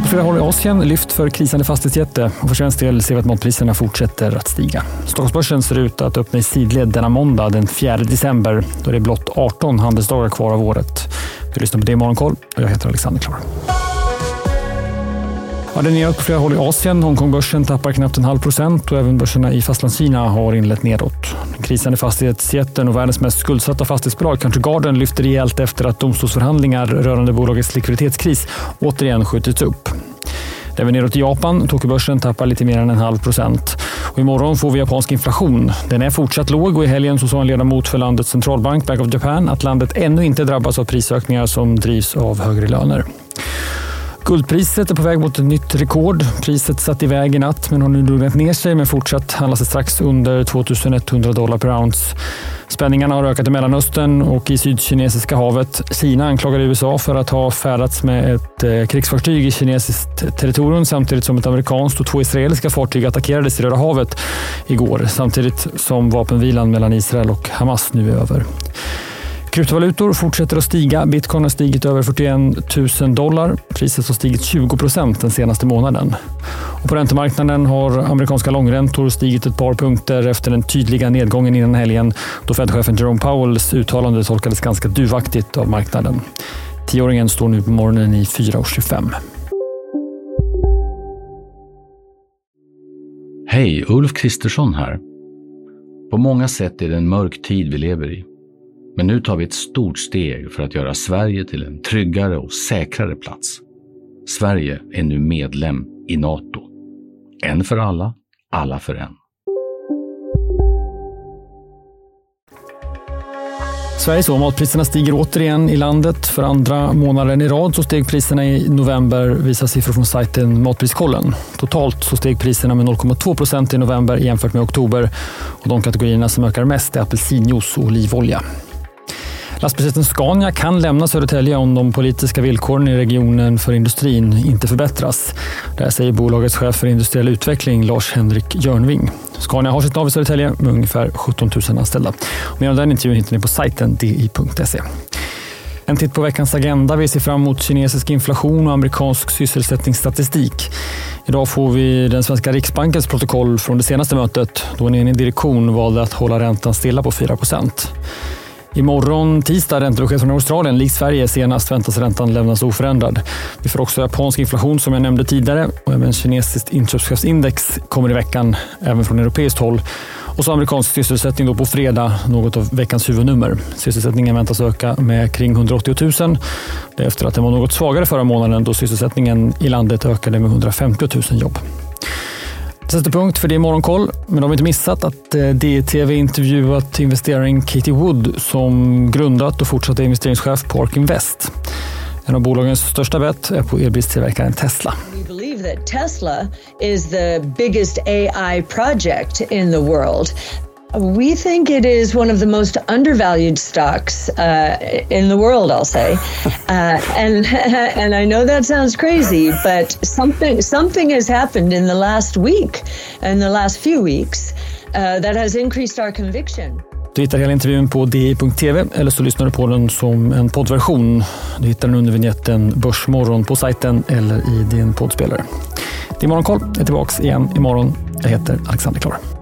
på flera håll i Asien lyft för krisande fastighetsjätte och för svensk del ser vi att matpriserna fortsätter att stiga. Stockholmsbörsen ser ut att öppna i sidled denna måndag den 4 december då det är blott 18 handelsdagar kvar av året. Du lyssnar på det i Morgonkoll och jag heter Alexander Klar. Ja, det är neråt på flera håll i Asien. Hongkongbörsen tappar knappt en halv procent och även börserna i Fastlandskina har inlett nedåt. Den krisande fastighetsjätten och världens mest skuldsatta fastighetsbolag Country Garden lyfter rejält efter att domstolsförhandlingar rörande bolagets likviditetskris återigen skjutits upp. Det är nedåt i Japan. Tokyobörsen tappar lite mer än en halv procent. Och imorgon får vi japansk inflation. Den är fortsatt låg och i helgen så sa en ledamot för landets centralbank, Bank of Japan, att landet ännu inte drabbas av prisökningar som drivs av högre löner. Guldpriset är på väg mot ett nytt rekord. Priset satt iväg i natt men har nu lugnat ner sig men fortsatt handlas det strax under 2100 dollar per ounce. Spänningarna har ökat i Mellanöstern och i Sydkinesiska havet. Kina anklagar USA för att ha färdats med ett eh, krigsfartyg i kinesiskt territorium samtidigt som ett amerikanskt och två israeliska fartyg attackerades i Röda havet igår samtidigt som vapenvilan mellan Israel och Hamas nu är över. Kryptovalutor fortsätter att stiga. Bitcoin har stigit över 41 000 dollar. Priset har stigit 20 procent den senaste månaden. Och på räntemarknaden har amerikanska långräntor stigit ett par punkter efter den tydliga nedgången innan helgen då Fed-chefen Jerome Powells uttalande tolkades ganska duvaktigt av marknaden. Tioåringen står nu på morgonen i 4,25. Hej, Ulf Kristersson här. På många sätt är det en mörk tid vi lever i. Men nu tar vi ett stort steg för att göra Sverige till en tryggare och säkrare plats. Sverige är nu medlem i Nato. En för alla, alla för en. Sveriges och matpriserna stiger återigen i landet. För andra månaden i rad så steg priserna i november, visar siffror från sajten Matpriskollen. Totalt så steg priserna med 0,2 procent i november jämfört med oktober. Och de kategorierna som ökar mest är apelsinjuice och olivolja. Lastbilsjätten Scania kan lämna Södertälje om de politiska villkoren i regionen för industrin inte förbättras. Det här säger bolagets chef för industriell utveckling Lars-Henrik Jörnving. Scania har sitt nav i Södertälje med ungefär 17 000 anställda. Mer om den intervjun hittar ni på sajten di.se. En titt på veckans agenda. Vi ser fram emot kinesisk inflation och amerikansk sysselsättningsstatistik. Idag får vi den svenska Riksbankens protokoll från det senaste mötet då en enig direktion valde att hålla räntan stilla på 4 Imorgon tisdag räntebesked från Australien. Likt Sverige senast väntas räntan lämnas oförändrad. Vi får också japansk inflation som jag nämnde tidigare och även kinesiskt inköpschefsindex kommer i veckan även från europeiskt håll. Och så amerikansk sysselsättning då på fredag, något av veckans huvudnummer. Sysselsättningen väntas öka med kring 180 000. Det efter att den var något svagare förra månaden då sysselsättningen i landet ökade med 150 000 jobb. Sätter punkt för det i Morgonkoll, men de har inte missat att eh, DTV intervjuat investeraren Katie Wood som grundat och fortsatt är investeringschef på Ark Invest. En av bolagens största bett är på elbilstillverkaren Tesla. That Tesla is the biggest AI project in the world. We think it is one of the most undervalued stocks uh, in the world. I'll say, uh, and and I know that sounds crazy, but something something has happened in the last week, and the last few weeks, uh, that has increased our conviction. Du hittar hela intervjun på di.tv eller så lyssnar du på den som en poddversion. Du hittar den under vignetten Börsmorgon på sajten eller i din poddspelare. Det är Morgonkoll. Jag är tillbaka igen imorgon. Jag heter Alexander Klar.